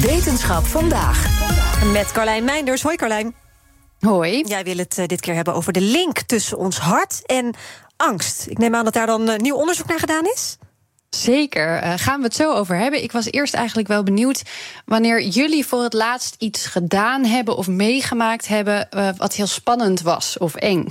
Wetenschap vandaag. Met Carlijn Meinders. Hoi Carlijn. Hoi. Jij wil het uh, dit keer hebben over de link tussen ons hart en angst. Ik neem aan dat daar dan uh, nieuw onderzoek naar gedaan is? Zeker, uh, gaan we het zo over hebben. Ik was eerst eigenlijk wel benieuwd wanneer jullie voor het laatst iets gedaan hebben of meegemaakt hebben wat heel spannend was of eng.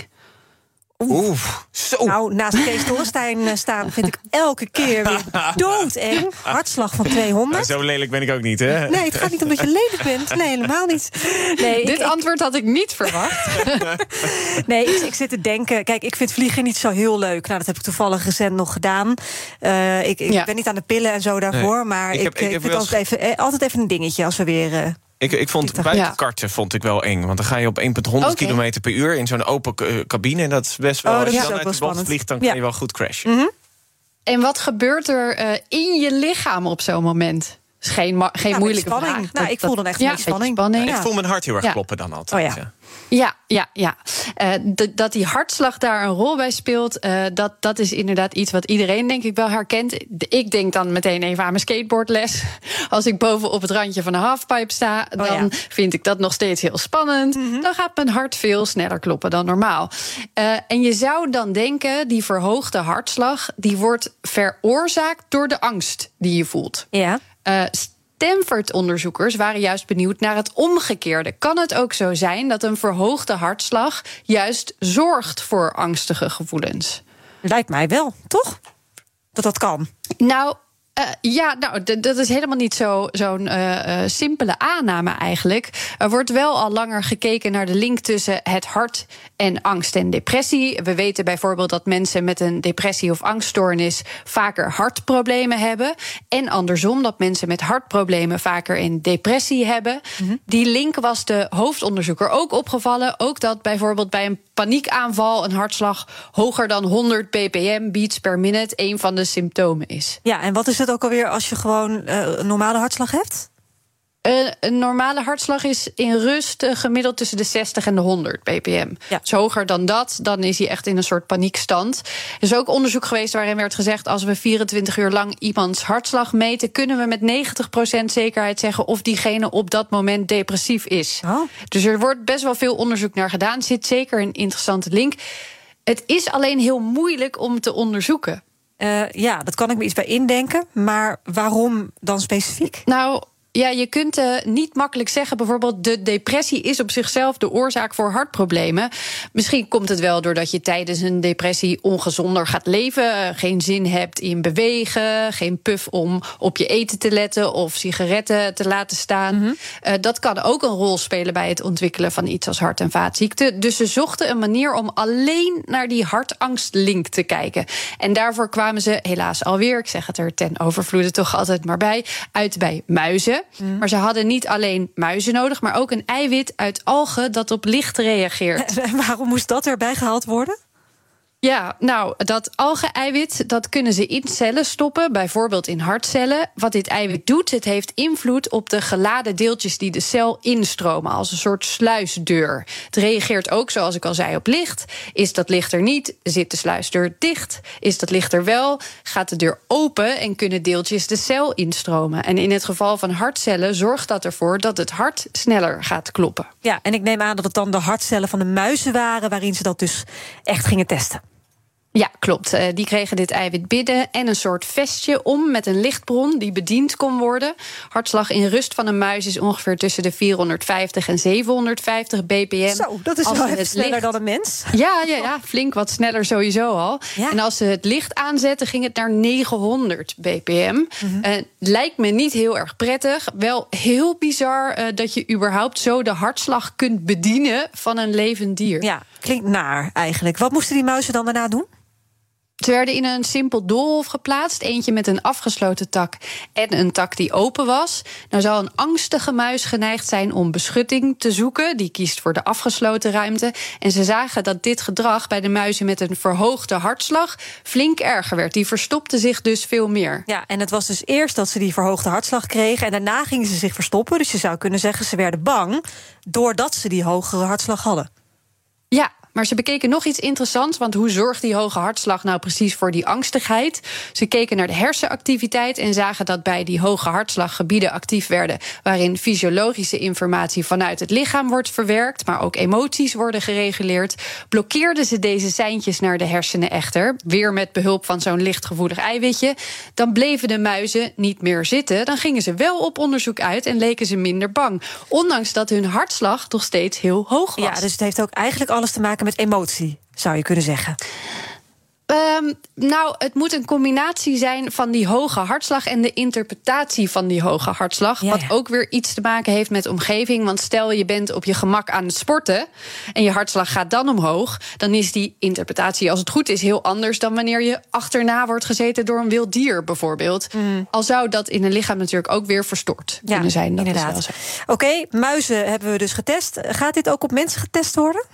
Oeh, zo. Nou, naast Kees Dorrestein staan vind ik elke keer weer doodeng. Hartslag van 200. Nou, zo lelijk ben ik ook niet, hè? Nee, het gaat niet omdat je lelijk bent. Nee, helemaal niet. Nee, Dit ik, antwoord had ik niet verwacht. nee, ik, ik, zit te denken... Kijk, ik vind vliegen niet zo heel leuk. Nou, dat heb ik toevallig recent nog gedaan. Uh, ik, ik ja. ben niet aan de pillen en zo daarvoor. Nee, maar ik, heb, ik, ik vind het altijd, even, altijd even een dingetje als we weer... Uh, ik, ik vond buitenkarten ja. vond ik wel eng. Want dan ga je op 1,100 okay. km per uur in zo'n open uh, cabine. En dat is best wel. Oh, als je dan uit de bocht vliegt, dan kan je wel goed crashen. Mm -hmm. En wat gebeurt er uh, in je lichaam op zo'n moment? Is geen, geen moeilijke spanning. vraag. Nou, ik voel dan echt ja, een spanning. spanning. Ja. Ik voel mijn hart heel erg kloppen dan altijd. Oh, ja. Ja, ja, ja. Uh, dat die hartslag daar een rol bij speelt, uh, dat, dat is inderdaad iets wat iedereen denk ik wel herkent. Ik denk dan meteen even aan mijn skateboardles. Als ik boven op het randje van een halfpipe sta, dan oh, ja. vind ik dat nog steeds heel spannend. Mhm. Mm -hmm. Dan gaat mijn hart veel sneller kloppen dan normaal. Uh, en je zou dan denken, die verhoogde hartslag, die wordt veroorzaakt door de angst die je voelt. Ja. Stanford-onderzoekers waren juist benieuwd naar het omgekeerde. Kan het ook zo zijn dat een verhoogde hartslag juist zorgt voor angstige gevoelens? Lijkt mij wel, toch? Dat dat kan. Nou. Uh, ja, nou, dat is helemaal niet zo'n zo uh, uh, simpele aanname eigenlijk. Er wordt wel al langer gekeken naar de link tussen het hart en angst en depressie. We weten bijvoorbeeld dat mensen met een depressie of angststoornis vaker hartproblemen hebben. En andersom, dat mensen met hartproblemen vaker een depressie hebben. Mhm. Mm -hmm. Die link was de hoofdonderzoeker ook opgevallen. Ook dat bijvoorbeeld bij een paniekaanval een hartslag hoger dan 100 ppm, beats per minute, een van de symptomen is. Ja, en wat is het ook alweer als je gewoon uh, een normale hartslag hebt? Uh, een normale hartslag is in rust uh, gemiddeld tussen de 60 en de 100 ppm. Ja. Dus hoger dan dat, dan is hij echt in een soort paniekstand. Er is ook onderzoek geweest waarin werd gezegd... als we 24 uur lang iemands hartslag meten... kunnen we met 90% zekerheid zeggen... of diegene op dat moment depressief is. Oh. Dus er wordt best wel veel onderzoek naar gedaan. Zit zeker een interessante link. Het is alleen heel moeilijk om te onderzoeken. Uh, ja, dat kan ik me iets bij indenken. Maar waarom dan specifiek? Nou, ja, je kunt uh, niet makkelijk zeggen, bijvoorbeeld, de depressie is op zichzelf de oorzaak voor hartproblemen. Misschien komt het wel doordat je tijdens een depressie ongezonder gaat leven, geen zin hebt in bewegen, geen puff om op je eten te letten of sigaretten te laten staan. Mhm. Mm -hmm. uh, dat kan ook een rol spelen bij het ontwikkelen van iets als hart- en vaatziekten. Dus ze zochten een manier om alleen naar die hartangstlink te kijken. En daarvoor kwamen ze helaas alweer, ik zeg het er ten overvloede toch altijd maar bij, uit bij muizen. Mm. Maar ze hadden niet alleen muizen nodig, maar ook een eiwit uit algen dat op licht reageert. En waarom moest dat erbij gehaald worden? Ja, nou, dat alge-eiwit, dat kunnen ze in cellen stoppen, bijvoorbeeld in hartcellen. Wat dit eiwit doet, het heeft invloed op de geladen deeltjes die de cel instromen, als een soort sluisdeur. Het reageert ook, zoals ik al zei, op licht. Is dat licht er niet, zit de sluisdeur dicht. Is dat licht er wel, gaat de deur open en kunnen deeltjes de cel instromen. En in het geval van hartcellen zorgt dat ervoor dat het hart sneller gaat kloppen. Ja, en ik neem aan dat het dan de hartcellen van de muizen waren waarin ze dat dus echt gingen testen. Ja, klopt. Uh, die kregen dit eiwit binnen en een soort vestje om met een lichtbron die bediend kon worden. Hartslag in rust van een muis is ongeveer tussen de 450 en 750 bpm. Zo, dat is Als wel even sneller licht- dan een mens. Ja, ja, ja, flink wat sneller sowieso al. Ja. En als ze het licht aanzetten, ging het naar 900 bpm. Eh, lijkt me niet heel erg prettig. Wel heel bizar eh, dat je überhaupt zo de hartslag kunt bedienen van een levend dier. Ja, klinkt naar eigenlijk. Wat moesten die muizen dan daarna doen? Ze werden in een simpel doolhof geplaatst. Eentje met een afgesloten tak en een tak die open was. Nou zal een angstige muis geneigd zijn om beschutting te zoeken. Die kiest voor de afgesloten ruimte. En ze zagen dat dit gedrag bij de muizen met een verhoogde hartslag flink erger werd. Die verstopten zich dus veel meer. Ja, en het was dus eerst dat ze die verhoogde hartslag kregen... en daarna gingen ze zich verstoppen. Dus je zou kunnen zeggen, ze werden bang... doordat ze die hogere hartslag hadden. Ja, maar ze bekeken nog iets interessants. Want hoe zorgt die hoge hartslag nou precies voor die angstigheid? Ze keken naar de hersenactiviteit en zagen dat bij die hoge hartslag gebieden actief werden. waarin fysiologische informatie vanuit het lichaam wordt verwerkt, maar ook emoties worden gereguleerd. Blokkeerden ze deze seintjes naar de hersenen echter, weer met behulp van zo'n lichtgevoelig eiwitje, dan bleven de muizen niet meer zitten. Dan gingen ze wel op onderzoek uit en leken ze minder bang. Ondanks dat hun hartslag nog steeds heel hoog was. Ja, dus het heeft ook eigenlijk alles te maken met emotie, zou je kunnen zeggen. Um, nou, het moet een combinatie zijn van die hoge hartslag en de interpretatie van die hoge hartslag. Wat ook weer iets te maken heeft met omgeving. Want stel je bent op je gemak aan het sporten en je hartslag gaat dan omhoog, dan is die interpretatie, als het goed is, heel anders dan wanneer je achterna wordt gezeten door een wild dier, bijvoorbeeld. Mm. Al zou dat in een lichaam natuurlijk ook weer verstoord kunnen zijn. Dat inderdaad. Oké, muizen hebben we dus getest. Gaat dit ook op mensen getest worden?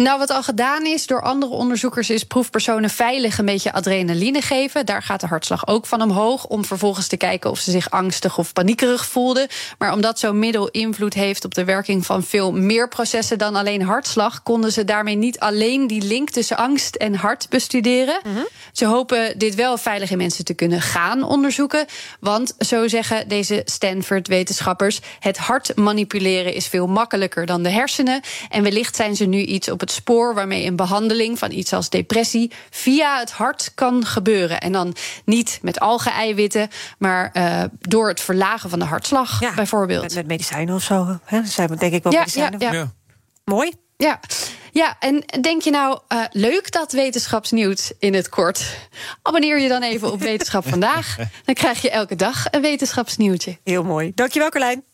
Nou, wat al gedaan is door andere onderzoekers, is proefpersonen veilig een beetje adrenaline geven. Daar gaat de hartslag ook van omhoog. Om vervolgens te kijken of ze zich angstig of paniekerig voelden. Maar omdat zo'n middel invloed heeft op de werking van veel meer processen dan alleen hartslag, konden ze daarmee niet alleen die link tussen angst en hart bestuderen. Mhm. Ze hopen dit wel veilig in mensen te kunnen gaan onderzoeken. Want zo zeggen deze Stanford-wetenschappers: het hart manipuleren is veel makkelijker dan de hersenen. En wellicht zijn ze nu iets op het spoor waarmee een behandeling van iets als depressie via het hart kan gebeuren. En dan niet met alge-eiwitten, maar uh, door het verlagen van de hartslag, ja, bijvoorbeeld. Met, met, medicijnen of zo. Hè? zijn denk ik wel ja, medicijnen. Ja, ja. Mooi. Ja. Ja, en denk je nou, uh, leuk dat wetenschapsnieuws in het kort? Abonneer je dan even op Wetenschap Vandaag. Dan krijg je elke dag een wetenschapsnieuwtje. Heel mooi. Dankjewel, Carlijn.